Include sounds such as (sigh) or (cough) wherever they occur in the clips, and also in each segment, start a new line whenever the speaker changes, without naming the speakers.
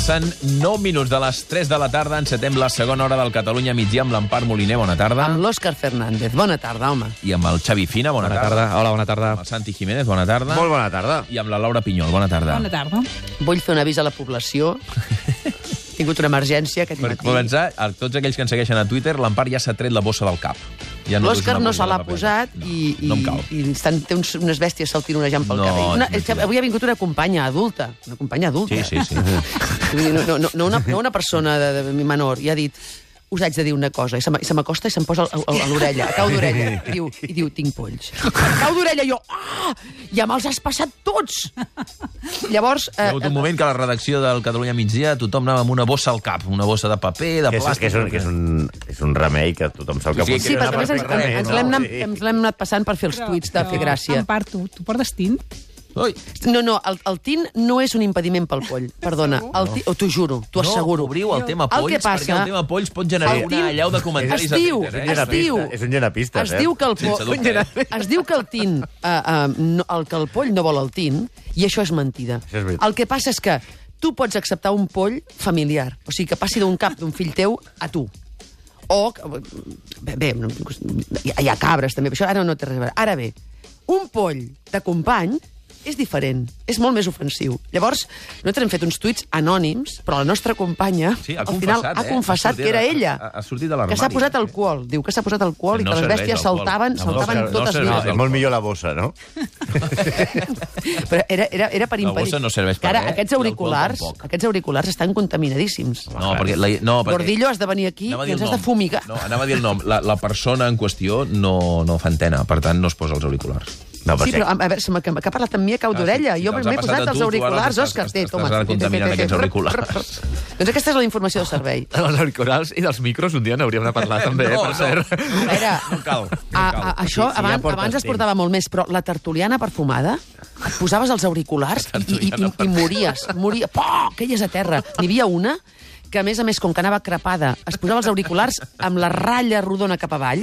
Passen 9 minuts de les 3 de la tarda. Encetem la segona hora del Catalunya migdia amb l'Empar Moliner. Bona tarda.
Amb l'Òscar Fernández. Bona tarda, home.
I amb el Xavi Fina. Bona,
Bona tarda. Hola, bona tarda.
Amb el Santi Jiménez. Bona tarda.
Molt bona tarda.
I amb la Laura Pinyol. Bona tarda.
Bona tarda.
Vull fer un avís a la població. (laughs) He tingut una emergència aquest
Per
matí.
començar, a tots aquells que ens segueixen a Twitter, l'Empar ja s'ha tret la bossa del cap. Ja
L'Òscar
dus una
no se l'ha posat
no,
i, i,
No
i estan, té uns, unes bèsties saltironejant pel
No,
carrer. Una,
és mentida.
avui ha vingut una companya adulta. Una companya adulta.
Sí, sí, sí. (laughs)
No, no, no, una, no una persona de, de menor. I ha dit, us haig de dir una cosa. I se m'acosta i se'm posa a, l'orella, a cau d'orella. (laughs) I, diu, I diu, tinc polls. A cau d'orella, jo, ah, ja me'ls has passat tots. Llavors...
Hi ha hagut un moment que a la redacció del Catalunya migdia tothom anava amb una bossa al cap, una bossa de paper, de
Que és,
plàstic...
que, és un, que és, un, és un remei que tothom sap que
Sí,
Sí,
que
perquè a més ens, ens
no?
l'hem anat,
Sí.
ens l'hem anat passant per fer els tuits de fer gràcia.
En part, tu, tu portes tint?
Ui,
No, no, el, el tint no és un impediment pel poll. Perdona, el ti, oh, t'ho juro, t'ho asseguro.
No, obriu el tema
El que
polls,
passa-
perquè el tema polls pot generar
El
una
tint-
allau de comentaris
es
a
diu,
Twitter,
es
eh?
diu,
És un llenapistes,
es
eh?
diu que el poll,
eh?
es diu que el tint, uh, uh, no, el que el poll no vol el tint, i això és mentida.
Això és veritat.
el que passa és que tu pots acceptar un poll familiar, o sigui, que passi d'un cap d'un fill teu a tu. O, bé, bé no, hi, ha, hi ha cabres també, però això ara no té res a veure. Ara bé, un poll de company és diferent, és molt més ofensiu. Llavors, nosaltres hem fet uns tuits anònims, però la nostra companya
Sí, ha
al final
confessat,
ha
eh?
confessat
Ha sortit
que era ella.
ha- ha sortit de
Que s'ha posat alcohol. Diu que s'ha posat alcohol i
No
que les bèsties saltaven,
No,
saltaven
no, no
totes
serveix
vives.
És molt millor la bossa, no?
Però era, era, era per
La
impedir...
bossa no serveix
que
per
ara,
res,
aquests
i
auriculars, aquests auriculars estan contaminadíssims.
No, perquè... La, no, perquè...
Gordillo, has de venir aquí i ens has de fumigar.
No, anava a dir el nom. La, la persona en qüestió no, no fa antena, per tant, no es posa els auriculars.
No,
Sí, però a, a veure, que, que ha parlat amb mi a cau d'orella.
Ah, sí, sí,
jo m'he
passat
posat
a tu,
els auriculars,
estàs-
Òscar. Té,
estàs
toma.
ara contaminant aquests auriculars.
doncs aquesta és la informació de servei. (laughs)
Els auriculars i dels micros un dia n'hauríem de parlar (laughs) també,
No,
per
no.
cert.
A veure, (laughs)
No cal. No
A,
cal.
a, això
Sí, sí, ja
abans,
portes
abans es portava molt més, però la tertuliana perfumada, et posaves els auriculars i, i, i, i mories. moria. Poh, queies a terra. N'hi havia una que, a més a més, com que anava crepada, es posava els auriculars amb la ratlla rodona cap avall.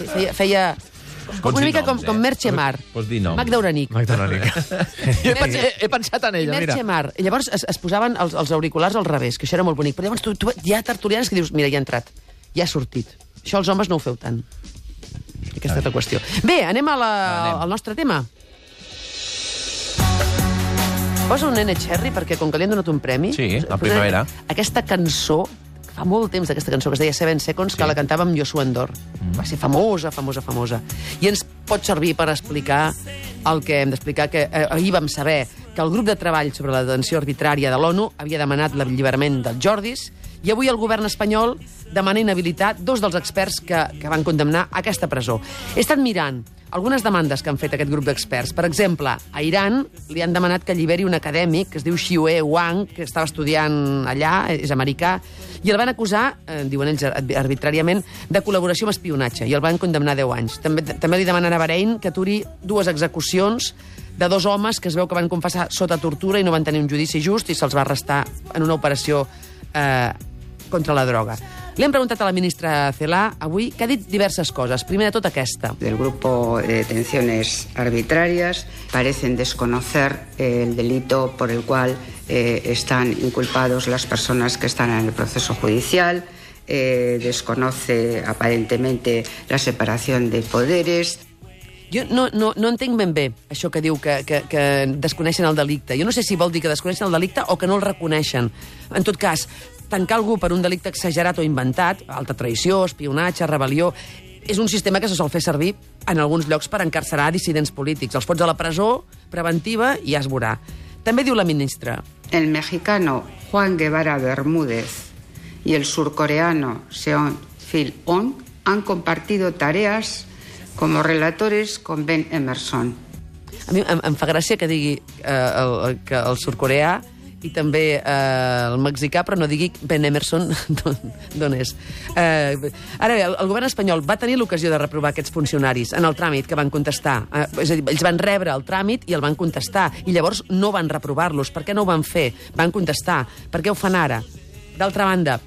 Feia, feia
Pots
una mica com,
noms, eh?
com Merche Mar.
Pots dir noms.
Magda Uranic.
Magda Uranic. (laughs) he, he, he pensat en ella, mira.
Merche Mar. I llavors es, es posaven els, els auriculars al revés, que això era molt bonic. Però llavors tu, tu, hi ha tertulianes que dius, mira, ja ha entrat, ja ha sortit. Això els homes no ho feu tant. Aquesta és la qüestió. Bé, anem, a la,
Anem.
al nostre tema. Posa un nene Cherry, perquè com que li han donat un premi...
Sí, la primavera.
Aquesta cançó, fa molt temps d'aquesta cançó, que es deia Seven Seconds, que la cantava amb Joshua Endor.
Mm.
Va ser famosa, famosa, famosa. I ens pot servir per explicar el que hem d'explicar, que eh, ahir vam saber que el grup de treball sobre la detenció arbitrària de l'ONU havia demanat l'alliberament dels Jordis i avui el govern espanyol demana inhabilitar dos dels experts que, que van condemnar aquesta presó. He estat mirant algunes demandes que han fet aquest grup d'experts. Per exemple, a Iran li han demanat que alliberi un acadèmic que es diu Xiue Wang, que estava estudiant allà, és americà, i el van acusar, eh, diuen ells arbitràriament, de col·laboració amb espionatge, i el van condemnar a 10 anys. També, també li demanen a Bahrein que aturi dues execucions de dos homes que es veu que van confessar sota tortura i no van tenir un judici just i se'ls va arrestar en una operació eh, contra la droga. Li hem preguntat a la ministra Celà avui que ha dit diverses coses. Primer de tot aquesta.
del grupo de detenciones arbitrarias parecen desconocer el delito por el cual eh, están inculpados las personas que están en el proceso judicial, eh, desconoce aparentemente la separación de poderes.
Jo no, no, no entenc ben bé això que diu que, que, que desconeixen el delicte. Jo no sé si vol dir que desconeixen el delicte o que no el reconeixen. En tot cas, tancar algú per un delicte exagerat o inventat, alta traïció, espionatge, rebel·lió, és un sistema que se sol fer servir en alguns llocs per encarcerar dissidents polítics. Els fots a la presó preventiva i ja es veurà. També diu la ministra,
El mexicano Juan Guevara Bermúdez y el surcoreano Seon Phil On han compartido tareas como relatores con Ben Emerson.
A mi em, em fa gràcia que digui eh, el, que el surcoreà i també eh, el mexicà, però no digui Ben Emerson (laughs) d'on és. Eh, ara bé, el, el govern espanyol va tenir l'ocasió de reprovar aquests funcionaris en el tràmit que van contestar. Eh, és a dir, ells van rebre el tràmit i el van contestar, i llavors no van reprovar-los. Per què no ho van fer? Van contestar. Per què ho fan ara? D'altra banda,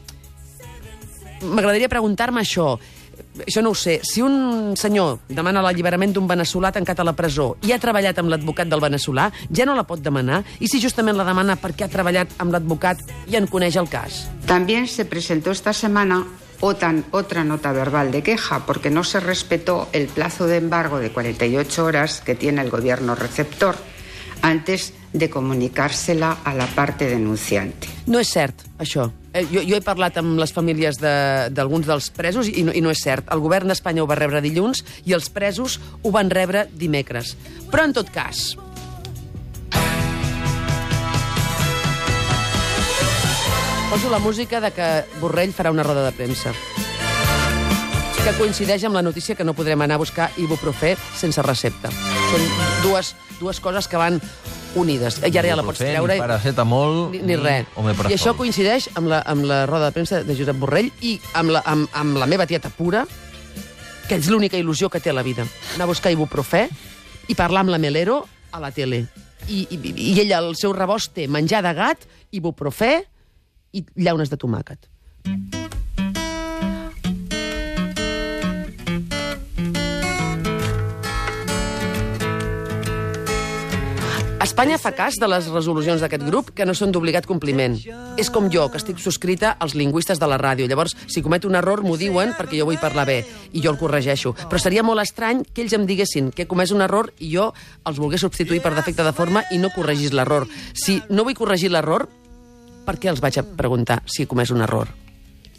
m'agradaria preguntar-me això. Això no ho sé, si un senyor demana l'alliberament d'un veneçolà tancat a la presó i ha treballat amb l'advocat del veneçolà, ja no la pot demanar, i si justament la demana perquè ha treballat amb l'advocat i en coneix el cas?
También se presentó esta semana otra, otra nota verbal de queja porque no se respetó el plazo de embargo de 48 horas que tiene el gobierno receptor antes de comunicársela a la parte denunciante.
No és cert, això. Eh, jo, jo he parlat amb les famílies d'alguns de, dels presos i no, i no és cert. El govern d'Espanya ho va rebre dilluns i els presos ho van rebre dimecres. Però, en tot cas, poso la música de que Borrell farà una roda de premsa que coincideix amb la notícia que no podrem anar a buscar ibuprofè sense recepta. Són dues, dues coses que van unides. I ara ja la pots treure...
Ni paracetamol,
ni, ni res. I això coincideix amb la, amb la roda de premsa de Josep Borrell i amb la, amb, amb la meva tieta pura, que és l'única il·lusió que té a la vida. Anar a buscar ibuprofè i parlar amb la Melero a la tele. I, i, i ella, el seu rebost, té menjar de gat, ibuprofè i llaunes de tomàquet. Espanya fa cas de les resolucions d'aquest grup que no són d'obligat compliment. És com jo, que estic subscrita als lingüistes de la ràdio. Llavors, si cometo un error, m'ho diuen perquè jo vull parlar bé i jo el corregeixo. Però seria molt estrany que ells em diguessin que he comès un error i jo els volgués substituir per defecte de forma i no corregís l'error. Si no vull corregir l'error, per què els vaig a preguntar si he comès un error?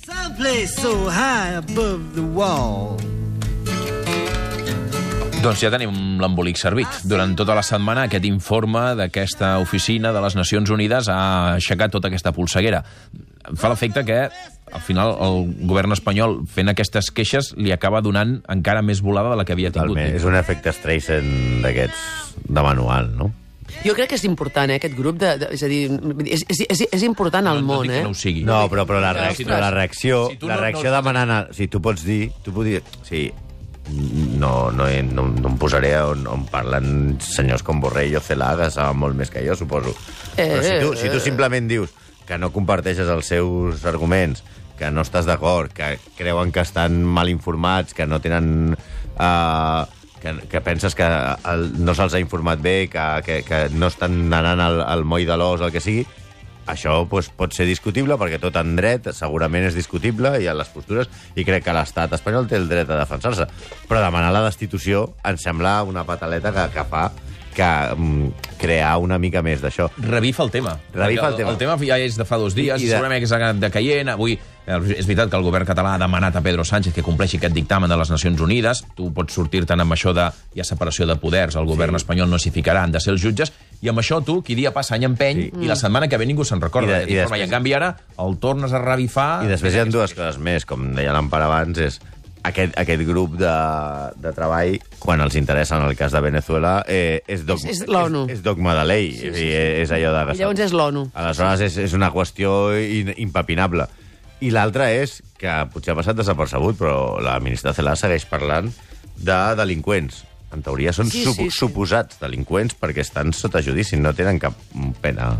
Someplace so high above the wall.
Doncs ja tenim l'embolic servit. Durant tota la setmana aquest informe d'aquesta oficina de les Nacions Unides ha aixecat tota aquesta polseguera. Fa l'efecte que, al final, el govern espanyol, fent aquestes queixes, li acaba donant encara més volada de la que havia tingut.
Totalment. És un efecte Streisand d'aquests de manual, no?
Jo crec que és important, eh, aquest grup de... de és a dir, és, és, és, és important al
no,
món,
dic que
eh?
no ho sigui.
No, però, però la, reacció, la reacció,
si
la
no-
reacció
no-
demanant... A, si tu pots dir... Tu pots dir... Sí, no, no, he- no, no em posaré on, on parlen senyors com Borrell o que saben molt més que jo, suposo. Però si tu, si tu simplement dius que no comparteixes els seus arguments, que no estàs d'acord, que creuen que estan mal informats, que no tenen... Uh, que, que penses que el, no se'ls ha informat bé, que, que, que no estan anant al, al moll de l'os, el que sigui, això pues, pot ser discutible, perquè tot en dret segurament és discutible, i a les postures, i crec que l'estat espanyol té el dret a defensar-se. Però demanar la destitució em sembla una pataleta que, que fa que mm, crear una mica més d'això.
Revifa el tema.
Revifa el tema.
El tema ja és de fa dos dies,
I
I
de-
segurament que s'ha anat decaient. Avui eh, és veritat que el govern català ha demanat a Pedro Sánchez que compleixi aquest dictamen de les Nacions Unides. Tu pots sortir-te'n amb això de hi ha separació de poders, el govern sí. espanyol no s'hi ficarà, han de ser els jutges, i amb això tu, qui dia passa any empeny, sí. i la setmana que ve ningú se'n recorda.
I de- i
informe. I,
després-
en canvi ara el tornes a revifar...
I després hi ha dues coses més, com deia l'Empar abans, és aquest, aquest grup de, de treball, quan els interessa en el cas de Venezuela, eh, és, dogma,
És- és l'ONU.
És, és dogma de llei. Sí, sí, sí. És allò de...
I llavors és l'ONU.
Aleshores és, és una qüestió in, impepinable. I l'altra és, que potser ha passat desapercebut, però la ministra Celà segueix parlant de delinqüents. En teoria són
Sí,
sí,
sí, sí.
suposats delinqüents perquè estan sota judici, no tenen cap pena.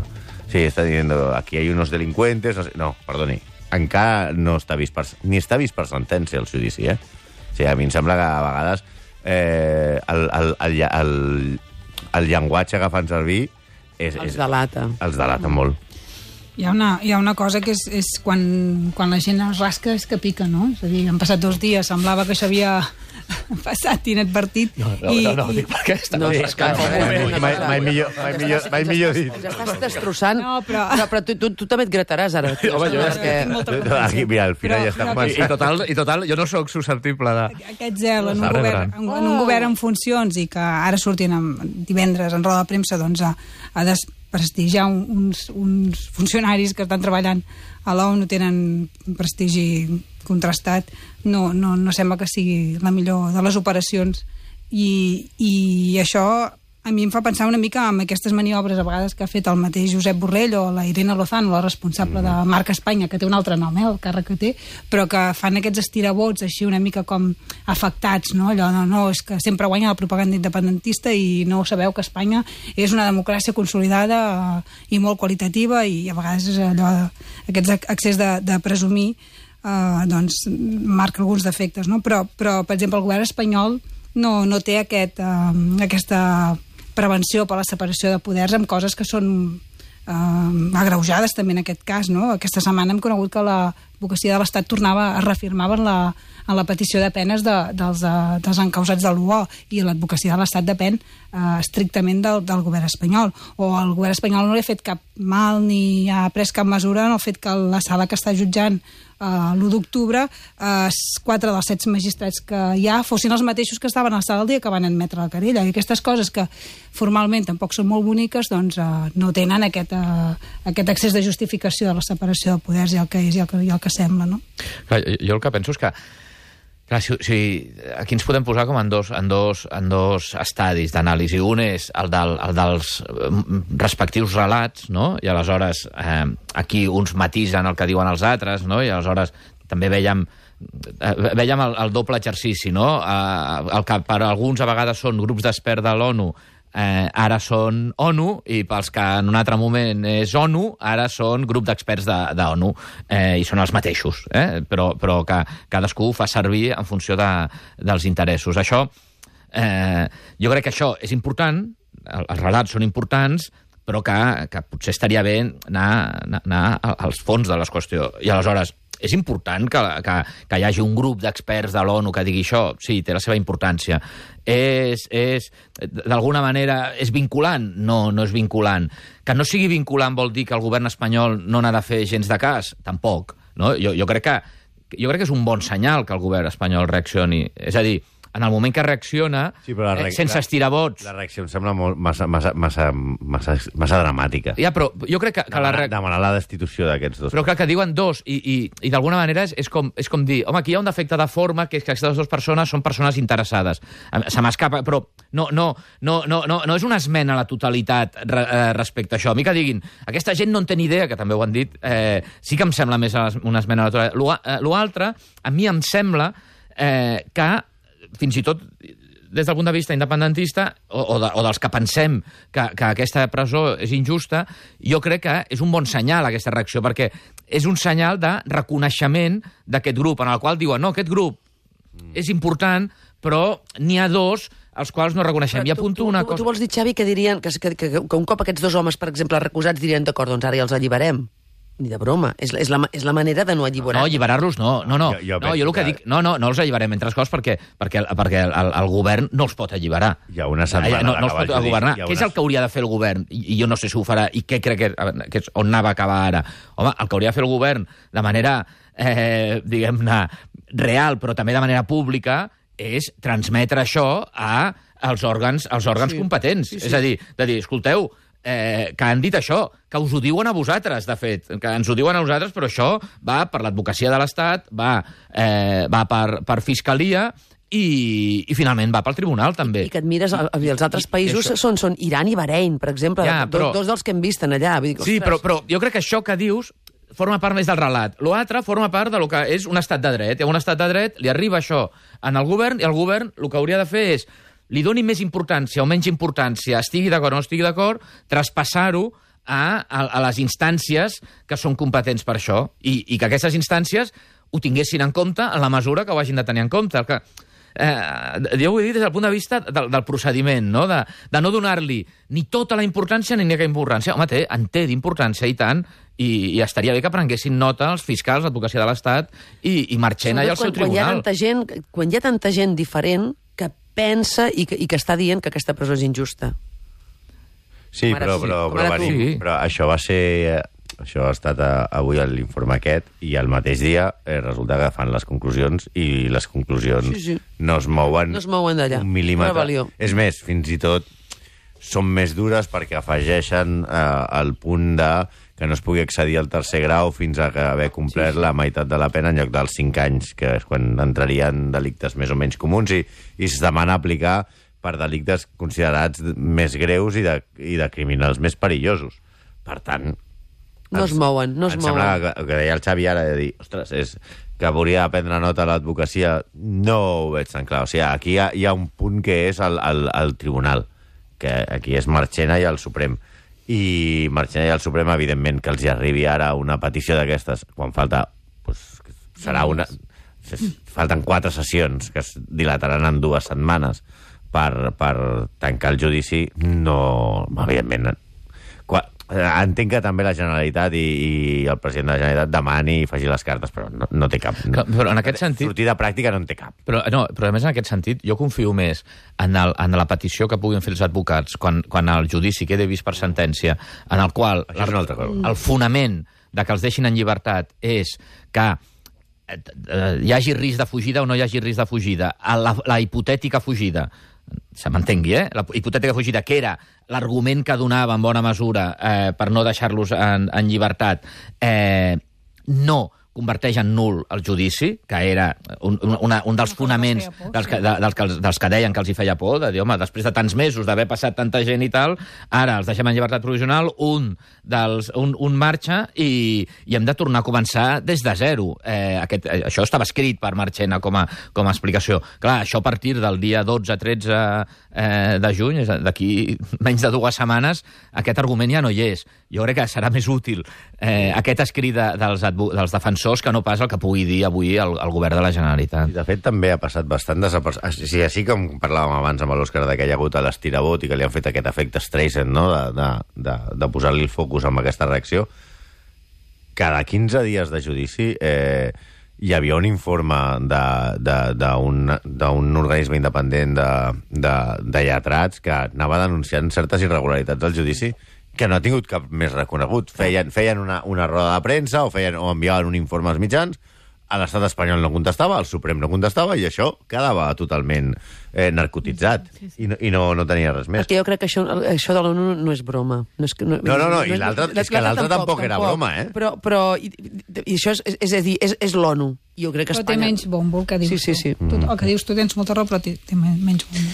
Sí, està dient, aquí hay unos delincuentes... No, sé, no perdoni, encara no està vist per, ni està vist per sentència el judici, eh? O sigui, a mi em sembla que a vegades eh, el, el, el, el, el llenguatge que fan servir és,
Els
és,
delata.
els delata molt.
Hi ha una, hi ha una cosa que és, és quan, quan la gent es rasca és que pica, no? És a dir, han passat dos dies, semblava que s'havia passat inadvertit.
No, no,
i,
no, no,
i,
dic perquè està
No,
bé.
és que-
Mai, mai, mai, millor, mai, millor, mai millor dit.
Ens estàs destrossant.
No, però-
però, però tu, tu, tu també et grataràs ara.
Home, jo
Perquè-
tinc molta
Aquí, mira, al final
Però-
ja està
però-
començant.
I total, I total, jo no sóc susceptible de...
aquest zel en un, govern, en, en un govern en funcions i que ara sortint amb, divendres en roda de premsa doncs, a, a desprestigiar un- uns, uns funcionaris que estan treballant a l'ONU tenen prestigi contrastat no, no, no sembla que sigui la millor de les operacions i, i això a mi em fa pensar una mica en aquestes maniobres a vegades que ha fet el mateix Josep Borrell o la Irene Lozano, la responsable de Marca Espanya, que té un altre nom, eh, el càrrec que té, però que fan aquests estirabots així una mica com afectats, no? Allò, no, no, és que sempre guanya la propaganda independentista i no sabeu que Espanya és una democràcia consolidada eh, i molt qualitativa i a vegades és allò, aquest accés de, de presumir eh, doncs, marca alguns defectes, no? Però, però, per exemple, el govern espanyol no, no té aquest, eh, aquesta prevenció per la separació de poders amb coses que són eh, agreujades també en aquest cas. No? Aquesta setmana hem conegut que l'advocacia de l'Estat tornava a reafirmar en la, en la petició de penes de, dels, de, dels encausats de l'UO i l'advocacia de l'Estat depèn eh, estrictament del, del govern espanyol. O el govern espanyol no li ha fet cap mal ni ha pres cap mesura en el fet que la sala que està jutjant uh, l'1 d'octubre, uh, quatre dels set magistrats que hi ha fossin els mateixos que estaven a la sala el dia que van admetre la querella. I aquestes coses que formalment tampoc són molt boniques, doncs uh, no tenen aquest, uh, aquest accés de justificació de la separació de poders i el que és i el que, i el que sembla, no?
Clar, jo el que penso és que Clar, si, si, aquí ens podem posar com en dos, en dos, en dos estadis d'anàlisi. Un és el, del, el dels respectius relats, no? i aleshores eh, aquí uns matisen el que diuen els altres, no? i aleshores també veiem eh, veiem el, el doble exercici, no? Eh, el que per alguns a vegades són grups d'experts de l'ONU eh, ara són ONU, i pels que en un altre moment és ONU, ara són grup d'experts d'ONU, de, eh, i són els mateixos, eh? però, però que cadascú ho fa servir en funció de, dels interessos. Això, eh, jo crec que això és important, els relats són importants, però que, que potser estaria bé anar, anar, anar als fons de les qüestions. I aleshores, és important que, que, que hi hagi un grup d'experts de l'ONU que digui això? Sí, té la seva importància. És, és d'alguna manera, és vinculant? No, no és vinculant. Que no sigui vinculant vol dir que el govern espanyol no n'ha de fer gens de cas? Tampoc. No? Jo, jo, crec que, jo crec que és un bon senyal que el govern espanyol reaccioni. És a dir, en el moment que reacciona, sí, però eh, sense estirar vots...
La reacció em sembla molt, massa, massa, massa, massa, massa dramàtica.
Ja, però jo crec que... que
demanar, la re... demanar la destitució d'aquests dos.
Però clar, que diuen dos, i, i, i d'alguna manera és, és, com, és com dir, home, aquí hi ha un defecte de forma, que és que aquestes dues persones són persones interessades. Se m'escapa, però no, no, no, no, no, no és una esmena a la totalitat re, eh, respecte a això. A mi que diguin, aquesta gent no en té ni idea, que també ho han dit, eh, sí que em sembla més una esmena a la totalitat. L'altre, a mi em sembla eh, que fins i tot des del punt de vista independentista o, o, de, o dels que pensem que, que aquesta presó és injusta, jo crec que és un bon senyal aquesta reacció, perquè és un senyal de reconeixement d'aquest grup, en el qual diuen, no, aquest grup és important, però n'hi ha dos els quals no reconeixem. I apunto
tu,
una
tu,
cosa...
Tu vols dir, Xavi, que dirien que, que, que, que un cop aquests dos homes, per exemple, recusats, dirien, d'acord, doncs ara ja els alliberem? Ni de broma. És, és, la, és la manera de no alliberar.
No, alliberar-los no. No, no. Jo, jo, no, jo el que dic... No, no, no els alliberem, entre les coses, perquè, perquè, perquè el, el, el govern no els pot alliberar.
Hi ha una setmana...
No, no els pot governar. Què és el que hauria de fer el govern? I, i jo no sé si ho farà. I què crec que, que és on anava a acabar ara? Home, el que hauria de fer el govern de manera, eh, diguem-ne, real, però també de manera pública, és transmetre això a als òrgans, als òrgans sí. competents. Sí, sí. És a dir, de dir, escolteu, eh, que han dit això, que us ho diuen a vosaltres, de fet, que ens ho diuen a nosaltres, però això va per l'advocacia de l'Estat, va, eh, va per, per Fiscalia, i, i finalment va pel tribunal, també.
I que et mires, I, els altres països són, són Iran i Bahrein, per exemple, ja, però, dos, dos dels que hem vist en allà. Vull dir,
sí, però, però jo crec que això que dius forma part més del relat. L'altre forma part de lo que és un estat de dret. Hi ha un estat de dret, li arriba això en el govern, i el govern el que hauria de fer és li doni més importància o menys importància, estigui d'acord o no estigui d'acord, traspassar-ho a, a, a les instàncies que són competents per això i, i que aquestes instàncies ho tinguessin en compte en la mesura que ho hagin de tenir en compte. El que, eh, jo ho he dit des del punt de vista del, del procediment, no? de, de no donar-li ni tota la importància ni cap importància. Home, té, en té d'importància i tant, i, i estaria bé que prenguessin nota els fiscals, l'advocacia de l'Estat i, i marxen allà al seu tribunal.
Quan hi, ha tanta gent, quan hi ha tanta gent diferent pensa i que, i que està dient que aquesta presó és injusta.
Sí, però, però, però, venim, sí. però això va ser... Eh, això ha estat a, eh, avui l'informe aquest i al mateix dia eh, resulta que fan les conclusions i les conclusions sí, sí. no es mouen,
no es mouen un
mil·límetre. Rebel·lió. És més, fins i tot són més dures perquè afegeixen eh, el punt de que no es pugui accedir al tercer grau fins a haver complert sí, sí. la meitat de la pena en lloc dels 5 anys, que és quan entrarien delictes més o menys comuns, i, i es demana aplicar per delictes considerats més greus i de, i de criminals més perillosos. Per tant...
No es mouen, no es
em
mouen.
Sembla que, que deia el Xavi ara, de dir, ostres, és que de prendre nota a l'advocacia, no ho veig tan clar. O sigui, aquí hi ha, hi ha un punt que és el, el, el tribunal, que aquí és Marchena i el Suprem i Marchena i el Suprem, evidentment, que els hi arribi ara una petició d'aquestes, quan falta pues, serà una... Falten quatre sessions que es dilataran en dues setmanes per, per tancar el judici. No... Evidentment, entenc que també la Generalitat i, i el president de la Generalitat demani i faci les cartes, però no, no té cap...
Que- però en aquest sentit-
Sortida pràctica no en té cap.
Però, no, però a més en aquest sentit jo confio més en, el, en la petició que puguin fer els advocats quan, quan el judici quede vist per sentència, en el qual
Això és una altra cosa.
el fonament de que els deixin en llibertat és que eh, eh, hi hagi risc de fugida o no hi hagi risc de fugida. A La, la hipotètica fugida, se m'entengui, eh? La hipotètica fugida, que era l'argument que donava en bona mesura eh, per no deixar-los en, en llibertat, eh, no converteix en nul el judici, que era un, un, una, un dels fonaments dels que, de, dels, que, els- dels que deien que els hi feia por, de dir, home, després de tants mesos d'haver passat tanta gent i tal, ara els deixem en llibertat provisional, un, dels, un, un marxa i, i hem de tornar a començar des de zero. Eh, aquest, eh, això estava escrit per Marchena com a, com a explicació. Clar, això a partir del dia 12-13 eh, de juny, d'aquí (laughs) menys de dues setmanes, aquest argument ja no hi és. Jo crec que serà més útil eh, aquest escrit de, dels, dels defensors que no pas el que pugui dir avui el, el govern de la Generalitat.
I de fet també ha passat bastant desapercebut. Sí, així com parlàvem abans amb l'Òscar de que hi ha hagut a l'estirabot i que li han fet aquest efecte Streisand, no?, de, de, de, de posar-li el focus amb aquesta reacció. Cada 15 dies de judici eh, hi havia un informe d'un organisme independent de, de, de lletrats que anava denunciant certes irregularitats del judici que no ha tingut cap més reconegut. Feien, feien una, una roda de premsa o, feien, o enviaven un informe als mitjans, a l'estat espanyol no contestava, el Suprem no contestava, i això quedava totalment eh, narcotitzat. I, no, i no, no tenia res més.
Perquè jo crec que això, això de l'ONU no és broma. No, és que, no,
No, no, no, i l'altre- és que l'altre tampoc era broma, eh?
Però, però i, i això és, és, és a dir, és, és l'ONU. Jo crec que
Però té
Espanya...
menys bombo, que dius
Sí, sí, sí.
tu. Tu, el que dius tu tens molta raó, però té, té men- menys bombo.